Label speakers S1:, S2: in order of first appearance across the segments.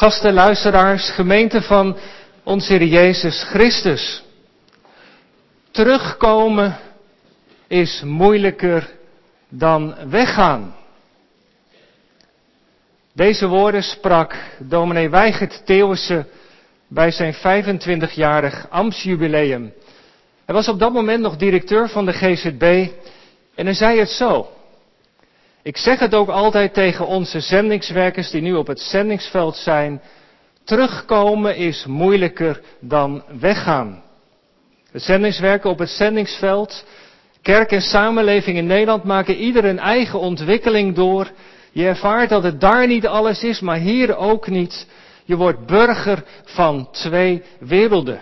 S1: Gasten, luisteraars, gemeente van onze Heer Jezus Christus. Terugkomen is moeilijker dan weggaan. Deze woorden sprak dominee Weigert Theeuwissen bij zijn 25-jarig ambtsjubileum. Hij was op dat moment nog directeur van de GZB en hij zei het zo. Ik zeg het ook altijd tegen onze zendingswerkers die nu op het zendingsveld zijn. Terugkomen is moeilijker dan weggaan. De zendingswerken op het zendingsveld, kerk en samenleving in Nederland maken ieder een eigen ontwikkeling door. Je ervaart dat het daar niet alles is, maar hier ook niet. Je wordt burger van twee werelden.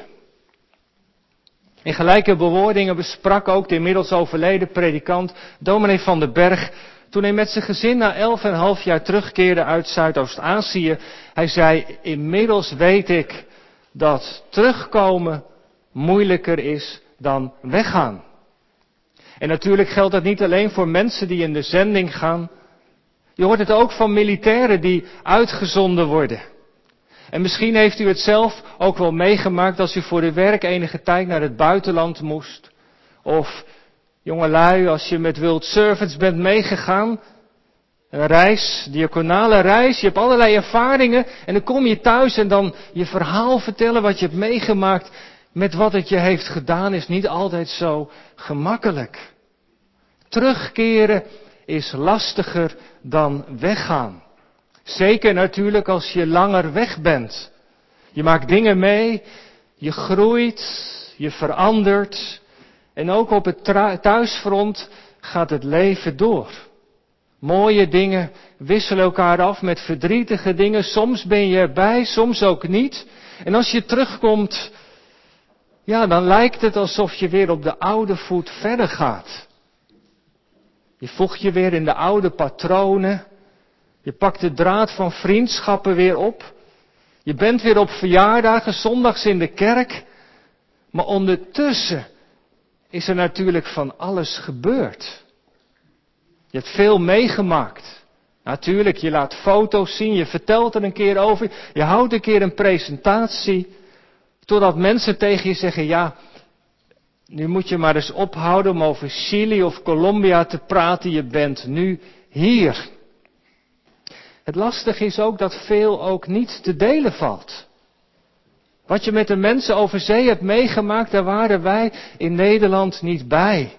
S1: In gelijke bewoordingen besprak ook de inmiddels overleden predikant dominee van den Berg toen hij met zijn gezin na elf en half jaar terugkeerde uit Zuidoost-Azië. Hij zei, inmiddels weet ik dat terugkomen moeilijker is dan weggaan. En natuurlijk geldt dat niet alleen voor mensen die in de zending gaan. Je hoort het ook van militairen die uitgezonden worden. En misschien heeft u het zelf ook wel meegemaakt als u voor de werk enige tijd naar het buitenland moest. Of jongelui, als je met World Servants bent meegegaan. Een reis, diaconale reis, je hebt allerlei ervaringen en dan kom je thuis en dan je verhaal vertellen wat je hebt meegemaakt met wat het je heeft gedaan is niet altijd zo gemakkelijk. Terugkeren is lastiger dan weggaan. Zeker natuurlijk als je langer weg bent. Je maakt dingen mee, je groeit, je verandert. En ook op het thuisfront gaat het leven door. Mooie dingen wisselen elkaar af met verdrietige dingen. Soms ben je erbij, soms ook niet. En als je terugkomt, ja, dan lijkt het alsof je weer op de oude voet verder gaat. Je voegt je weer in de oude patronen. Je pakt de draad van vriendschappen weer op. Je bent weer op verjaardagen, zondags in de kerk. Maar ondertussen is er natuurlijk van alles gebeurd. Je hebt veel meegemaakt. Natuurlijk, je laat foto's zien, je vertelt er een keer over, je houdt een keer een presentatie. Totdat mensen tegen je zeggen, ja, nu moet je maar eens ophouden om over Chili of Colombia te praten, je bent nu hier. Het lastige is ook dat veel ook niet te delen valt. Wat je met de mensen over zee hebt meegemaakt, daar waren wij in Nederland niet bij.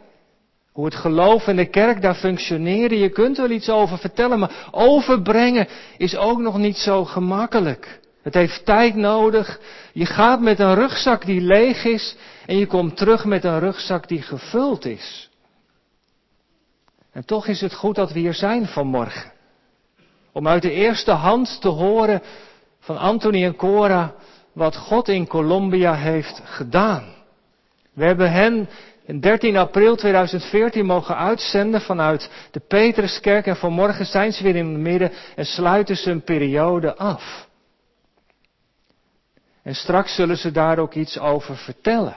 S1: Hoe het geloof en de kerk daar functioneren, je kunt er wel iets over vertellen, maar overbrengen is ook nog niet zo gemakkelijk. Het heeft tijd nodig. Je gaat met een rugzak die leeg is en je komt terug met een rugzak die gevuld is. En toch is het goed dat we hier zijn vanmorgen. Om uit de eerste hand te horen van Anthony en Cora wat God in Colombia heeft gedaan. We hebben hen in 13 april 2014 mogen uitzenden vanuit de Petruskerk en vanmorgen zijn ze weer in het midden en sluiten ze een periode af. En straks zullen ze daar ook iets over vertellen.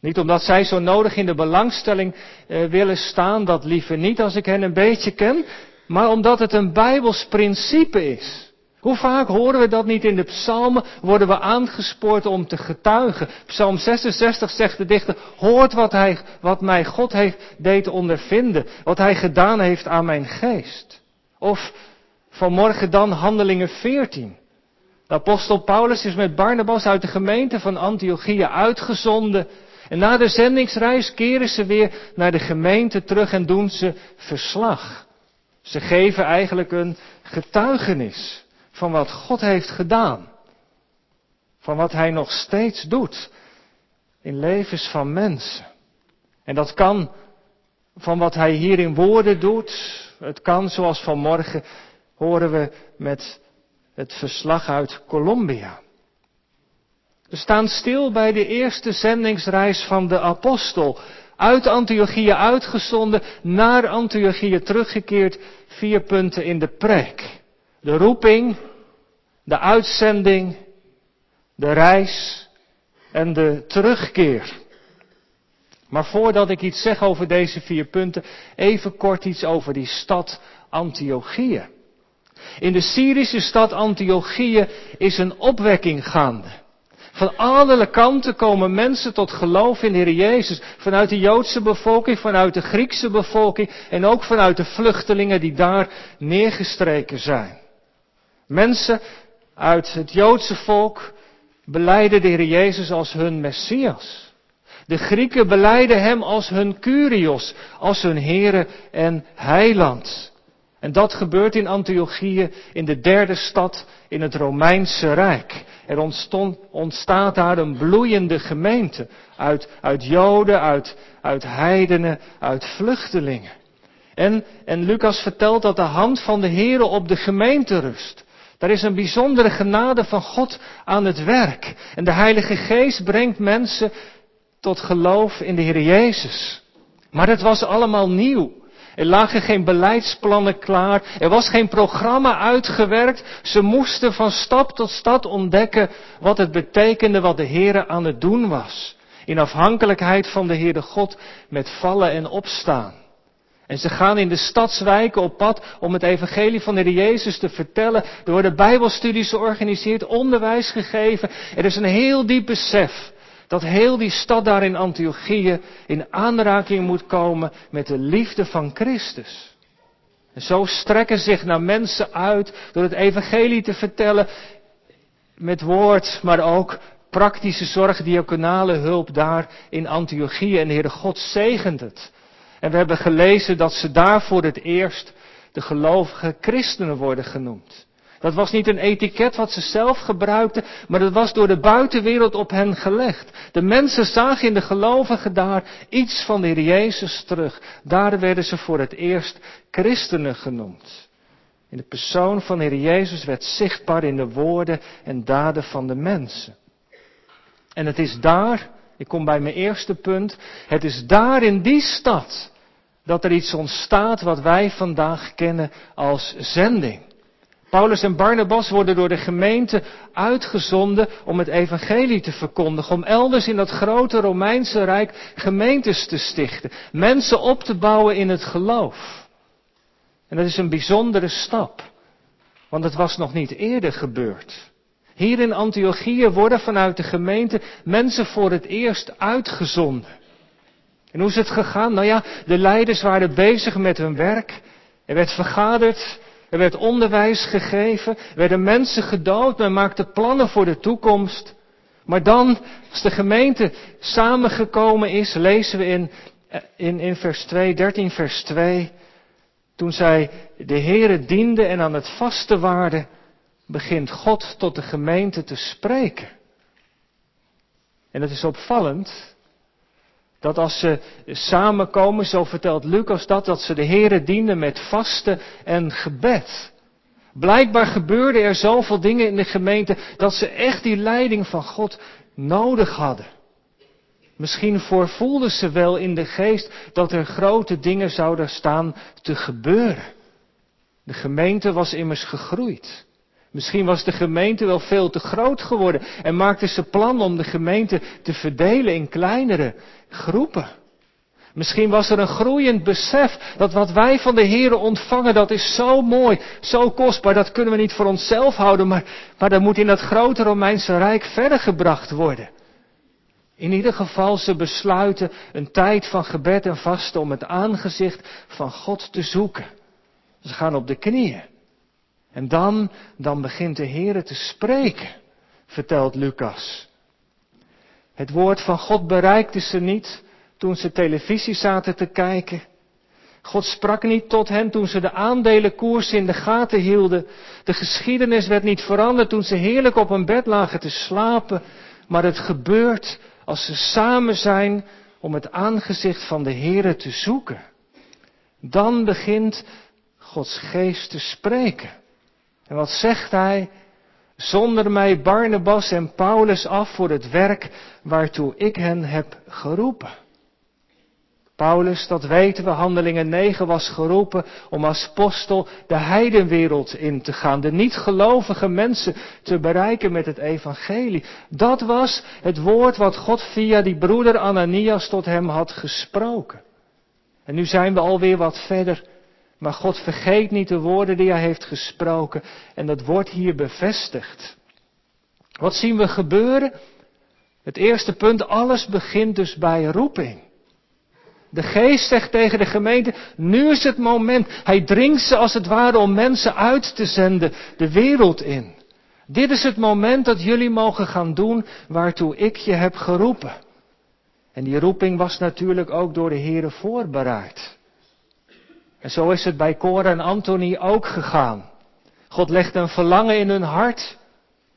S1: Niet omdat zij zo nodig in de belangstelling eh, willen staan, dat liever niet als ik hen een beetje ken, maar omdat het een Bijbels principe is. Hoe vaak horen we dat niet in de psalmen, worden we aangespoord om te getuigen. Psalm 66 zegt de dichter, hoort wat, hij, wat mij God heeft deed ondervinden, wat hij gedaan heeft aan mijn geest. Of vanmorgen dan handelingen 14. De apostel Paulus is met Barnabas uit de gemeente van Antiochia uitgezonden. En na de zendingsreis keren ze weer naar de gemeente terug en doen ze verslag. Ze geven eigenlijk een getuigenis van wat God heeft gedaan. Van wat Hij nog steeds doet in levens van mensen. En dat kan van wat Hij hier in woorden doet. Het kan zoals vanmorgen horen we met het verslag uit Colombia. We staan stil bij de eerste zendingsreis van de apostel. Uit Antiochieën uitgezonden, naar Antiochieën teruggekeerd. Vier punten in de preek. De roeping, de uitzending, de reis en de terugkeer. Maar voordat ik iets zeg over deze vier punten, even kort iets over die stad Antiochieën. In de Syrische stad Antiochië is een opwekking gaande. Van alle kanten komen mensen tot geloof in de Heer Jezus. Vanuit de Joodse bevolking, vanuit de Griekse bevolking en ook vanuit de vluchtelingen die daar neergestreken zijn. Mensen uit het Joodse volk beleiden de Heer Jezus als hun Messias. De Grieken beleiden Hem als hun Curios, als hun Heere en Heiland. En dat gebeurt in Antiochië, in de derde stad in het Romeinse Rijk. Er ontstond, ontstaat daar een bloeiende gemeente uit, uit Joden, uit, uit heidenen, uit vluchtelingen. En, en Lucas vertelt dat de hand van de Heere op de gemeente rust. Daar is een bijzondere genade van God aan het werk. En de Heilige Geest brengt mensen tot geloof in de Heer Jezus. Maar het was allemaal nieuw. Er lagen geen beleidsplannen klaar. Er was geen programma uitgewerkt. Ze moesten van stap tot stap ontdekken wat het betekende wat de Heer aan het doen was. In afhankelijkheid van de Heere God met vallen en opstaan. En ze gaan in de stadswijken op pad om het evangelie van de Heer Jezus te vertellen. Er worden bijbelstudies georganiseerd, onderwijs gegeven. Er is een heel diep besef dat heel die stad daar in Antiochië in aanraking moet komen met de liefde van Christus. En zo strekken zich naar mensen uit door het evangelie te vertellen met woord, maar ook praktische zorg, diaconale hulp daar in Antiochië. En de Heere God zegent het. En we hebben gelezen dat ze daar voor het eerst de gelovige christenen worden genoemd. Dat was niet een etiket wat ze zelf gebruikten, maar dat was door de buitenwereld op hen gelegd. De mensen zagen in de gelovigen daar iets van de Heer Jezus terug. Daar werden ze voor het eerst christenen genoemd. In de persoon van de Heer Jezus werd zichtbaar in de woorden en daden van de mensen. En het is daar, ik kom bij mijn eerste punt, het is daar in die stad dat er iets ontstaat wat wij vandaag kennen als zending. Paulus en Barnabas worden door de gemeente uitgezonden om het evangelie te verkondigen, om elders in dat grote Romeinse Rijk gemeentes te stichten, mensen op te bouwen in het geloof. En dat is een bijzondere stap, want het was nog niet eerder gebeurd. Hier in Antiochië worden vanuit de gemeente mensen voor het eerst uitgezonden. En hoe is het gegaan? Nou ja, de leiders waren bezig met hun werk. Er werd vergaderd, er werd onderwijs gegeven, er werden mensen gedood, men maakte plannen voor de toekomst. Maar dan, als de gemeente samengekomen is, lezen we in, in, in vers 2, 13 vers 2, toen zij de Heere dienden en aan het vasten waren, begint God tot de gemeente te spreken. En het is opvallend, dat als ze samenkomen, zo vertelt Lucas dat, dat ze de Here dienen met vasten en gebed. Blijkbaar gebeurden er zoveel dingen in de gemeente dat ze echt die leiding van God nodig hadden. Misschien voorvoelden ze wel in de geest dat er grote dingen zouden staan te gebeuren. De gemeente was immers gegroeid. Misschien was de gemeente wel veel te groot geworden en maakten ze plan om de gemeente te verdelen in kleinere groepen. Misschien was er een groeiend besef dat wat wij van de Here ontvangen, dat is zo mooi, zo kostbaar, dat kunnen we niet voor onszelf houden, maar, maar dat moet in dat grote Romeinse Rijk verder gebracht worden. In ieder geval, ze besluiten een tijd van gebed en vasten om het aangezicht van God te zoeken. Ze gaan op de knieën. En dan, dan begint de Heere te spreken, vertelt Lucas. Het woord van God bereikte ze niet toen ze televisie zaten te kijken. God sprak niet tot hen toen ze de aandelenkoers in de gaten hielden. De geschiedenis werd niet veranderd toen ze heerlijk op een bed lagen te slapen. Maar het gebeurt als ze samen zijn om het aangezicht van de Heere te zoeken. Dan begint Gods geest te spreken. En wat zegt hij? Zonder mij Barnabas en Paulus af voor het werk waartoe ik hen heb geroepen. Paulus, dat weten we, handelingen 9 was geroepen om als apostel de heidenwereld in te gaan, de niet-gelovige mensen te bereiken met het evangelie. Dat was het woord wat God via die broeder Ananias tot hem had gesproken. En nu zijn we alweer wat verder Maar God vergeet niet de woorden die hij heeft gesproken. En dat wordt hier bevestigd. Wat zien we gebeuren? Het eerste punt, alles begint dus bij roeping. De geest zegt tegen de gemeente, nu is het moment. Hij dringt ze als het ware om mensen uit te zenden de wereld in. Dit is het moment dat jullie mogen gaan doen waartoe ik je heb geroepen. En die roeping was natuurlijk ook door de Here voorbereid. En zo is het bij Cora en Anthony ook gegaan. God legde een verlangen in hun hart.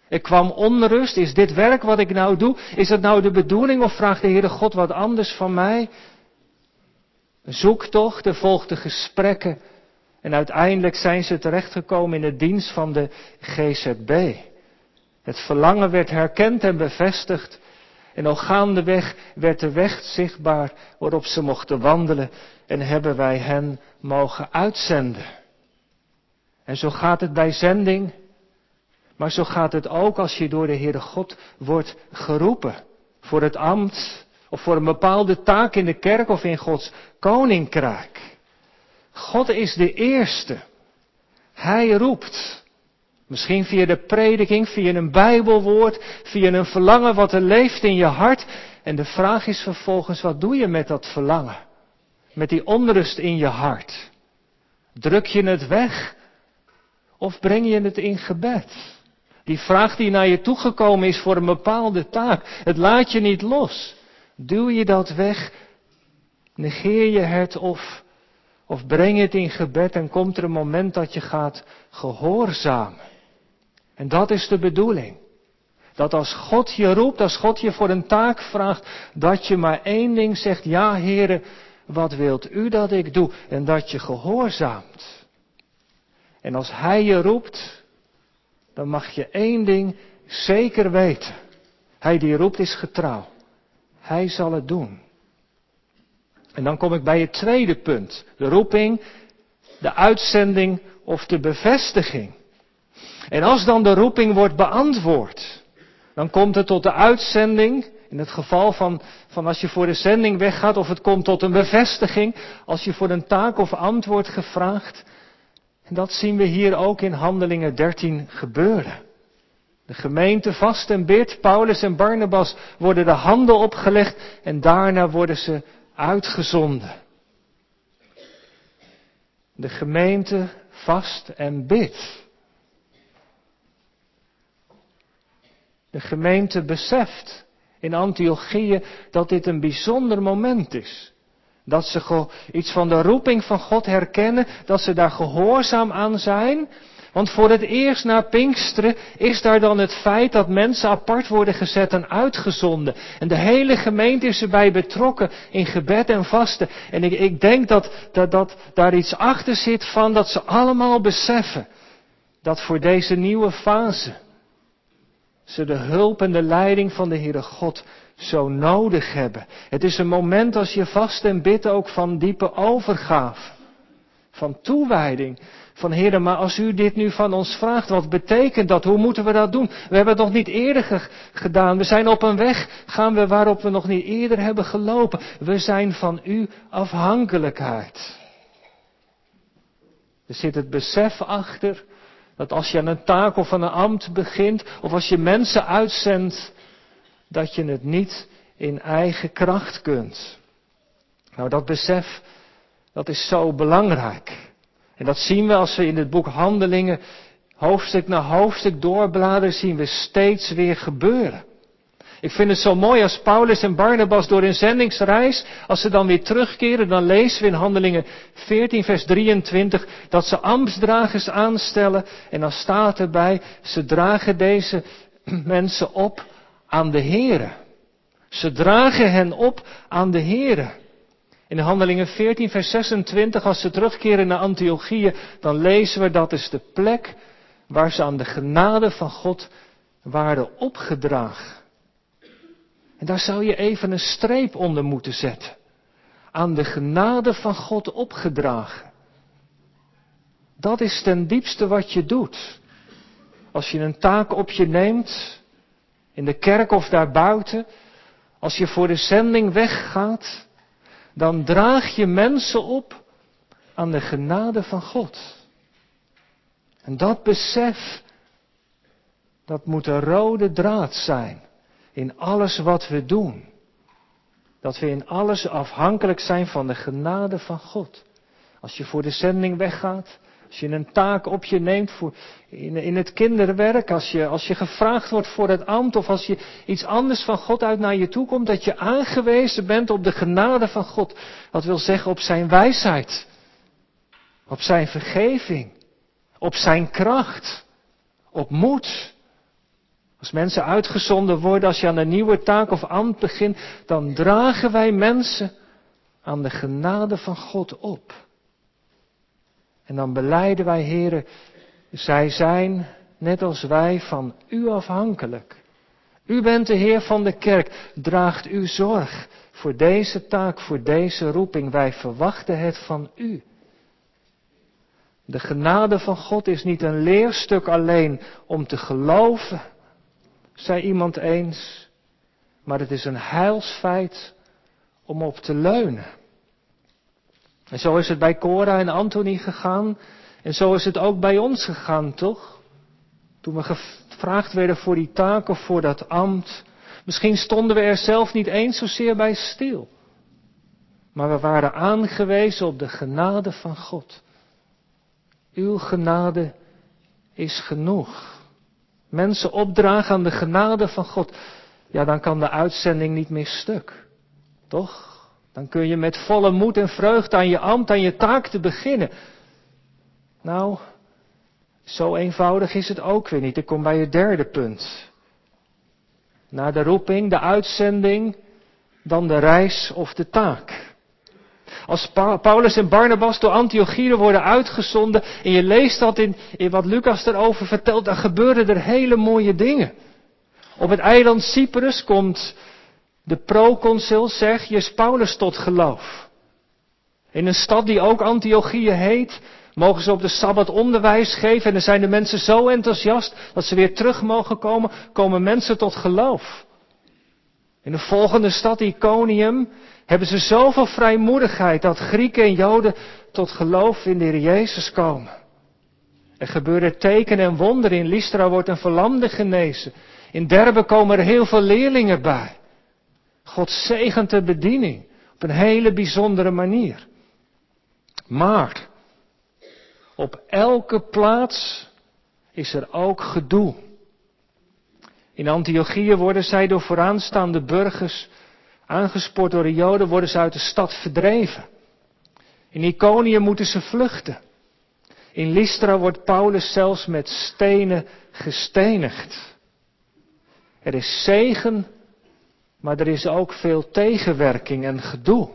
S1: Er kwam onrust. Is dit werk wat ik nou doe? Is het nou de bedoeling of vraagt de Heere God wat anders van mij? Een zoektocht, er volgden gesprekken. En uiteindelijk zijn ze terechtgekomen in de dienst van de GZB. Het verlangen werd herkend en bevestigd. En al gaandeweg werd de weg zichtbaar waarop ze mochten wandelen en hebben wij hen mogen uitzenden. En zo gaat het bij zending, maar zo gaat het ook als je door de Heere God wordt geroepen voor het ambt of voor een bepaalde taak in de kerk of in Gods koninkrijk. God is de eerste. Hij roept. Misschien via de prediking, via een bijbelwoord, via een verlangen wat er leeft in je hart. En de vraag is vervolgens, wat doe je met dat verlangen? Met die onrust in je hart? Druk je het weg? Of breng je het in gebed? Die vraag die naar je toegekomen is voor een bepaalde taak, het laat je niet los. Duw je dat weg? Negeer je het of, of breng het in gebed en komt er een moment dat je gaat gehoorzamen? En dat is de bedoeling. Dat als God je roept, als God je voor een taak vraagt, dat je maar één ding zegt, ja heren, wat wilt u dat ik doe? En dat je gehoorzaamt. En als Hij je roept, dan mag je één ding zeker weten. Hij die roept is getrouw. Hij zal het doen. En dan kom ik bij het tweede punt. De roeping, de uitzending of de bevestiging. En als dan de roeping wordt beantwoord, dan komt het tot de uitzending. In het geval van, van als je voor de zending weggaat, of het komt tot een bevestiging, als je voor een taak of antwoord gevraagd. En dat zien we hier ook in Handelingen 13 gebeuren. De gemeente vast en bidt, Paulus en Barnabas worden de handen opgelegd en daarna worden ze uitgezonden. De gemeente vast en bidt. De gemeente beseft in Antiochieën dat dit een bijzonder moment is. Dat ze iets van de roeping van God herkennen, dat ze daar gehoorzaam aan zijn. Want voor het eerst na Pinksteren is daar dan het feit dat mensen apart worden gezet en uitgezonden. En de hele gemeente is erbij betrokken in gebed en vasten. En ik, ik denk dat, dat, dat daar iets achter zit van dat ze allemaal beseffen dat voor deze nieuwe fase ze de hulp en de leiding van de Heere God zo nodig hebben. Het is een moment als je vast en bidt ook van diepe overgave. Van toewijding. Van Heere, maar als u dit nu van ons vraagt, wat betekent dat? Hoe moeten we dat doen? We hebben het nog niet eerder gedaan. We zijn op een weg, gaan we waarop we nog niet eerder hebben gelopen. We zijn van u afhankelijkheid. Er zit het besef achter dat als je aan een taak of aan een ambt begint, of als je mensen uitzendt, dat je het niet in eigen kracht kunt. Nou, dat besef, dat is zo belangrijk. En dat zien we als we in het boek Handelingen hoofdstuk na hoofdstuk doorbladeren, zien we steeds weer gebeuren. Ik vind het zo mooi als Paulus en Barnabas door hun zendingsreis, als ze dan weer terugkeren, dan lezen we in Handelingen 14, vers 23, dat ze ambtsdragers aanstellen. En dan staat erbij, ze dragen deze mensen op aan de Here. Ze dragen hen op aan de Here. In Handelingen 14, vers 26, als ze terugkeren naar Antiochieën, dan lezen we dat is de plek waar ze aan de genade van God waren opgedragen. En daar zou je even een streep onder moeten zetten. Aan de genade van God opgedragen. Dat is ten diepste wat je doet. Als je een taak op je neemt, in de kerk of daarbuiten, als je voor de zending weggaat, dan draag je mensen op aan de genade van God. En dat besef, dat moet een rode draad zijn in alles wat we doen. Dat we in alles afhankelijk zijn van de genade van God. Als je voor de zending weggaat, als je een taak op je neemt voor, in, in het kinderwerk, als je, als je gevraagd wordt voor het ambt of als je iets anders van God uit naar je toe komt, dat je aangewezen bent op de genade van God. Dat wil zeggen op zijn wijsheid, op zijn vergeving, op zijn kracht, op moed. Als mensen uitgezonden worden, als je aan een nieuwe taak of ambt begint, dan dragen wij mensen aan de genade van God op. En dan beleiden wij, heren, zij zijn, net als wij, van u afhankelijk. U bent de Heer van de kerk. Draagt u zorg voor deze taak, voor deze roeping. Wij verwachten het van u. De genade van God is niet een leerstuk alleen om te geloven, zei iemand eens, maar het is een heilsfeit om op te leunen. En zo is het bij Cora en Anthony gegaan. En zo is het ook bij ons gegaan, toch? Toen we gevraagd werden voor die taak of voor dat ambt. Misschien stonden we er zelf niet eens zozeer bij stil. Maar we waren aangewezen op de genade van God. Uw genade is genoeg. Mensen opdragen aan de genade van God. Ja, dan kan de uitzending niet meer stuk. Toch? Dan kun je met volle moed en vreugde aan je ambt, aan je taak te beginnen. Nou, zo eenvoudig is het ook weer niet. Ik kom bij het derde punt. Na de roeping, de uitzending, dan de reis of de taak. Als Paulus en Barnabas door Antiochie worden uitgezonden en je leest dat in, wat Lucas erover vertelt, dan gebeuren er hele mooie dingen. Op het eiland Cyprus komt de proconsul Sergius Paulus tot geloof. In een stad die ook Antiochieën heet, mogen ze op de Sabbat onderwijs geven en dan zijn de mensen zo enthousiast dat ze weer terug mogen komen, komen mensen tot geloof. In de volgende stad, Iconium, hebben ze zoveel vrijmoedigheid dat Grieken en Joden tot geloof in de Heer Jezus komen. Er gebeuren tekenen en wonderen. In Lystra wordt een verlamde genezen. In Derbe komen er heel veel leerlingen bij. God zegent de bediening op een hele bijzondere manier. Maar op elke plaats is er ook gedoe. In Antiochië worden zij door vooraanstaande burgers, aangespoord door de Joden, worden ze uit de stad verdreven. In Iconië moeten ze vluchten. In Lystra wordt Paulus zelfs met stenen gestenigd. Er is zegen maar er is ook veel tegenwerking en gedoe.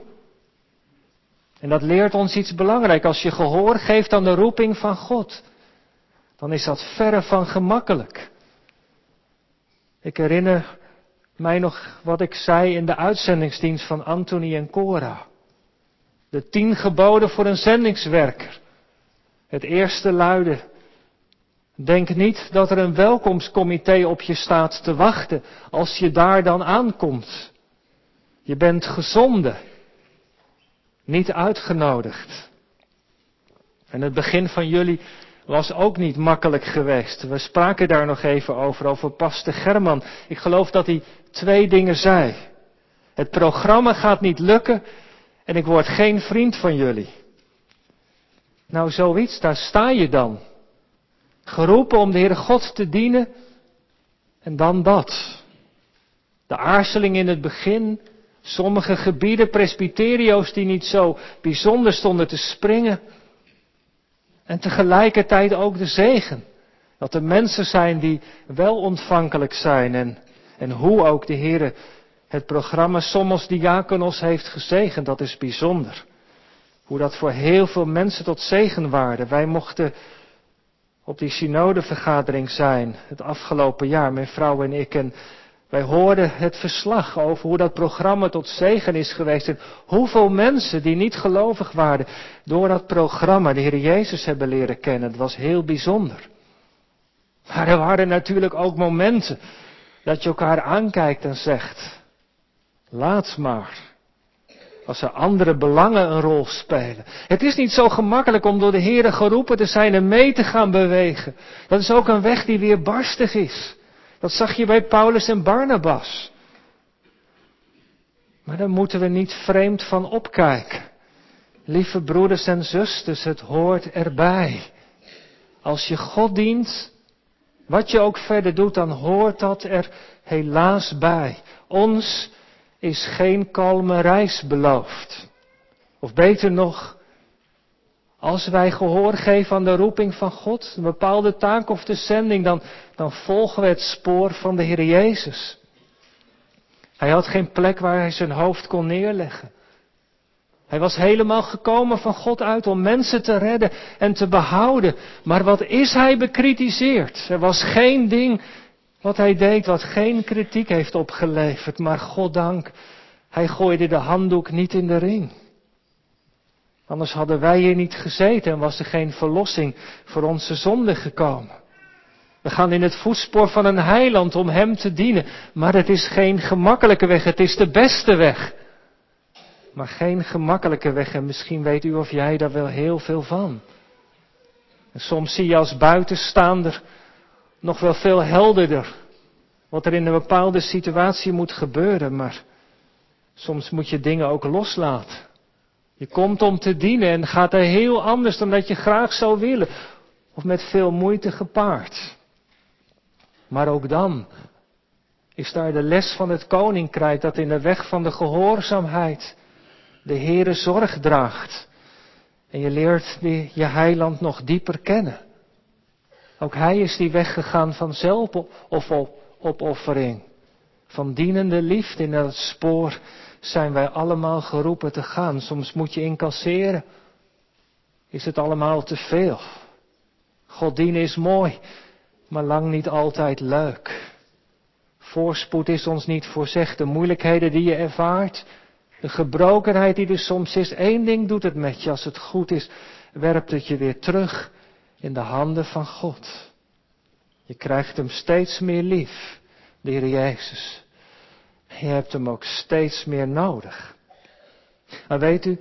S1: En dat leert ons iets belangrijks. Als je gehoor geeft aan de roeping van God, dan is dat verre van gemakkelijk. Ik herinner mij nog wat ik zei in de uitzendingsdienst van Anthony en Cora. De tien geboden voor een zendingswerker. Het eerste luidde, Denk niet dat er een welkomstcomité op je staat te wachten als je daar dan aankomt. Je bent gezonden, niet uitgenodigd. En het begin van jullie was ook niet makkelijk geweest. We spraken daar nog even over, over Paste German. Ik geloof dat hij twee dingen zei. Het programma gaat niet lukken en ik word geen vriend van jullie. Nou, zoiets, daar sta je dan. Geroepen om de Heere God te dienen. En dan dat. De aarzeling in het begin. Sommige gebieden, presbyterio's die niet zo bijzonder stonden te springen. En tegelijkertijd ook de zegen. Dat er mensen zijn die wel ontvankelijk zijn. En, en hoe ook de Heere het programma Somos Diakonos heeft gezegend. Dat is bijzonder. Hoe dat voor heel veel mensen tot zegen waarde. Wij mochten op die synodevergadering zijn het afgelopen jaar, mijn vrouw en ik. En wij hoorden het verslag over hoe dat programma tot zegen is geweest. En hoeveel mensen die niet gelovig waren, door dat programma de Heer Jezus hebben leren kennen. Het was heel bijzonder. Maar er waren natuurlijk ook momenten dat je elkaar aankijkt en zegt, laat maar. Als er andere belangen een rol spelen. Het is niet zo gemakkelijk om door de Heeren geroepen te zijn en mee te gaan bewegen. Dat is ook een weg die weer barstig is. Dat zag je bij Paulus en Barnabas. Maar daar moeten we niet vreemd van opkijken. Lieve broeders en zusters, het hoort erbij. Als je God dient, wat je ook verder doet, dan hoort dat er helaas bij. Ons is geen kalme reis beloofd. Of beter nog, als wij gehoor geven aan de roeping van God, een bepaalde taak of de zending, dan, dan volgen we het spoor van de Heer Jezus. Hij had geen plek waar hij zijn hoofd kon neerleggen. Hij was helemaal gekomen van God uit om mensen te redden en te behouden. Maar wat is hij bekritiseerd? Er was geen ding wat hij deed wat geen kritiek heeft opgeleverd. Maar goddank, hij gooide de handdoek niet in de ring. Anders hadden wij hier niet gezeten en was er geen verlossing voor onze zonde gekomen. We gaan in het voetspoor van een heiland om hem te dienen. Maar het is geen gemakkelijke weg, het is de beste weg. Maar geen gemakkelijke weg en misschien weet u of jij daar wel heel veel van. En soms zie je als buitenstaander nog wel veel helderder wat er in een bepaalde situatie moet gebeuren, maar soms moet je dingen ook loslaten. Je komt om te dienen en gaat er heel anders dan dat je graag zou willen, of met veel moeite gepaard. Maar ook dan is daar de les van het koninkrijk dat in de weg van de gehoorzaamheid de Heere zorg draagt. En je leert je heiland nog dieper kennen. Ook hij is die weg gegaan van zelfopoffering. Van dienende liefde in dat spoor zijn wij allemaal geroepen te gaan. Soms moet je incasseren. Is het allemaal te veel? God dienen is mooi, maar lang niet altijd leuk. Voorspoed is ons niet voorzegd. De moeilijkheden die je ervaart, de gebrokenheid die er soms is, één ding doet het met je. Als het goed is, werpt het je weer terug in de handen van God. Je krijgt hem steeds meer lief, de Heer Jezus. Je hebt hem ook steeds meer nodig. Maar weet u,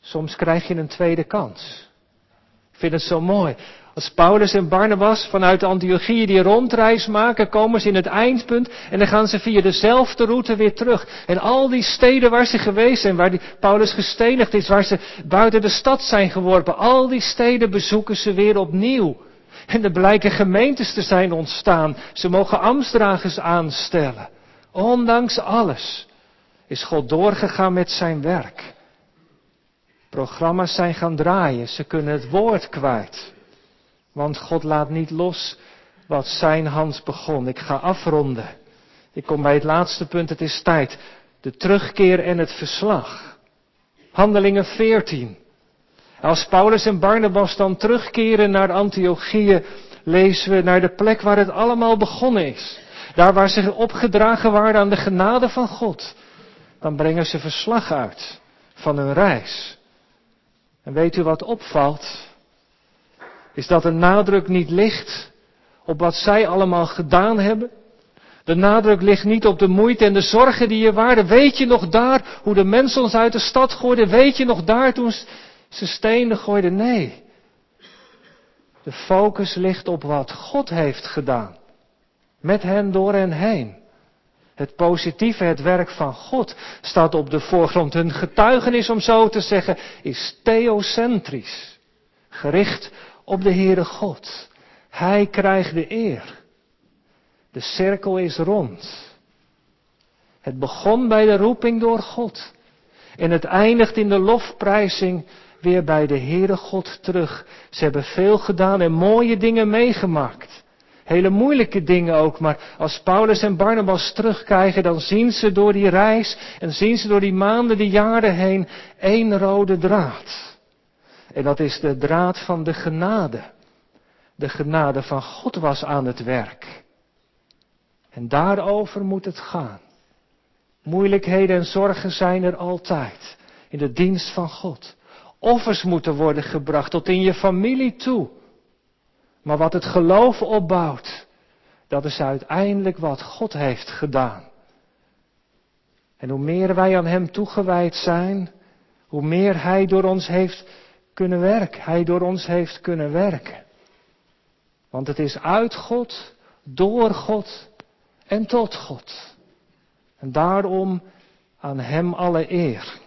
S1: soms krijg je een tweede kans. Ik vind het zo mooi. Als Paulus en Barnabas vanuit Antiochië die rondreis maken, komen ze in het eindpunt en dan gaan ze via dezelfde route weer terug. En al die steden waar ze geweest zijn, waar die Paulus gestenigd is, waar ze buiten de stad zijn geworpen, al die steden bezoeken ze weer opnieuw. En er blijken gemeentes te zijn ontstaan. Ze mogen ambtsdragers aanstellen. Ondanks alles is God doorgegaan met zijn werk. Programma's zijn gaan draaien, ze kunnen het woord kwijt. Want God laat niet los wat zijn hand begon. Ik ga afronden. Ik kom bij het laatste punt, het is tijd. De terugkeer en het verslag. Handelingen 14. Als Paulus en Barnabas dan terugkeren naar Antiochië, lezen we naar de plek waar het allemaal begonnen is. Daar waar ze opgedragen waren aan de genade van God. Dan brengen ze verslag uit van hun reis. En weet u wat opvalt? is dat de nadruk niet ligt op wat zij allemaal gedaan hebben. De nadruk ligt niet op de moeite en de zorgen die er waren. Weet je nog daar hoe de mensen ons uit de stad gooiden? Weet je nog daar toen ze stenen gooiden? Nee. De focus ligt op wat God heeft gedaan. Met hen door en heen. Het positieve, het werk van God staat op de voorgrond. Hun getuigenis, om zo te zeggen, is theocentrisch. Gericht op de Heere God. Hij krijgt de eer. De cirkel is rond. Het begon bij de roeping door God. En het eindigt in de lofprijzing weer bij de Heere God terug. Ze hebben veel gedaan en mooie dingen meegemaakt. Hele moeilijke dingen ook, maar als Paulus en Barnabas terugkijken, dan zien ze door die reis en zien ze door die maanden, die jaren heen, één rode draad. En dat is de draad van de genade. De genade van God was aan het werk. En daarover moet het gaan. Moeilijkheden en zorgen zijn er altijd in de dienst van God. Offers moeten worden gebracht tot in je familie toe. Maar wat het geloof opbouwt, dat is uiteindelijk wat God heeft gedaan. En hoe meer wij aan Hem toegewijd zijn, hoe meer Hij door ons heeft kunnen werken. Hij door ons heeft kunnen werken. Want het is uit God, door God en tot God. En daarom aan Hem alle eer.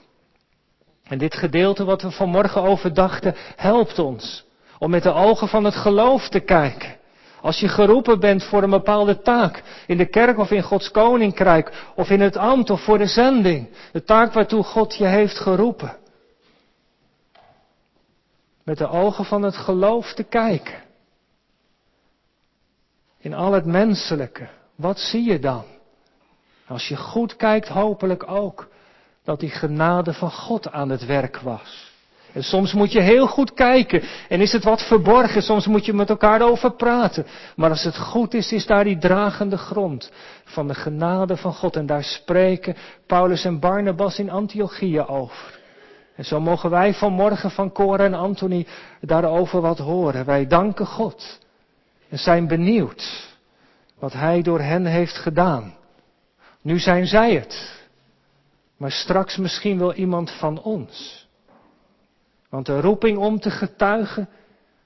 S1: En dit gedeelte wat we vanmorgen overdachten, helpt ons om met de ogen van het geloof te kijken. Als je geroepen bent voor een bepaalde taak, in de kerk of in Gods koninkrijk, of in het ambt of voor de zending, de taak waartoe God je heeft geroepen. Met de ogen van het geloof te kijken. In al het menselijke, wat zie je dan? Als je goed kijkt, hopelijk ook dat die genade van God aan het werk was. En soms moet je heel goed kijken en is het wat verborgen, soms moet je met elkaar over praten. Maar als het goed is, is daar die dragende grond van de genade van God. En daar spreken Paulus en Barnabas in Antiochieën over. En zo mogen wij vanmorgen van Cora en Anthony daarover wat horen. Wij danken God en zijn benieuwd wat hij door hen heeft gedaan. Nu zijn zij het, maar straks misschien wel iemand van ons. Want de roeping om te getuigen,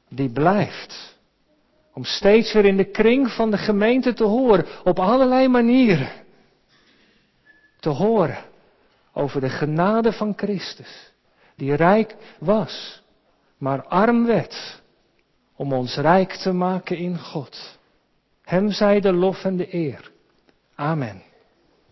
S1: die blijft. Om steeds weer in de kring van de gemeente te horen, op allerlei manieren. Te horen over de genade van Christus, die rijk was, maar arm werd, om ons rijk te maken in God. Hem zij de lof en de eer. Amen.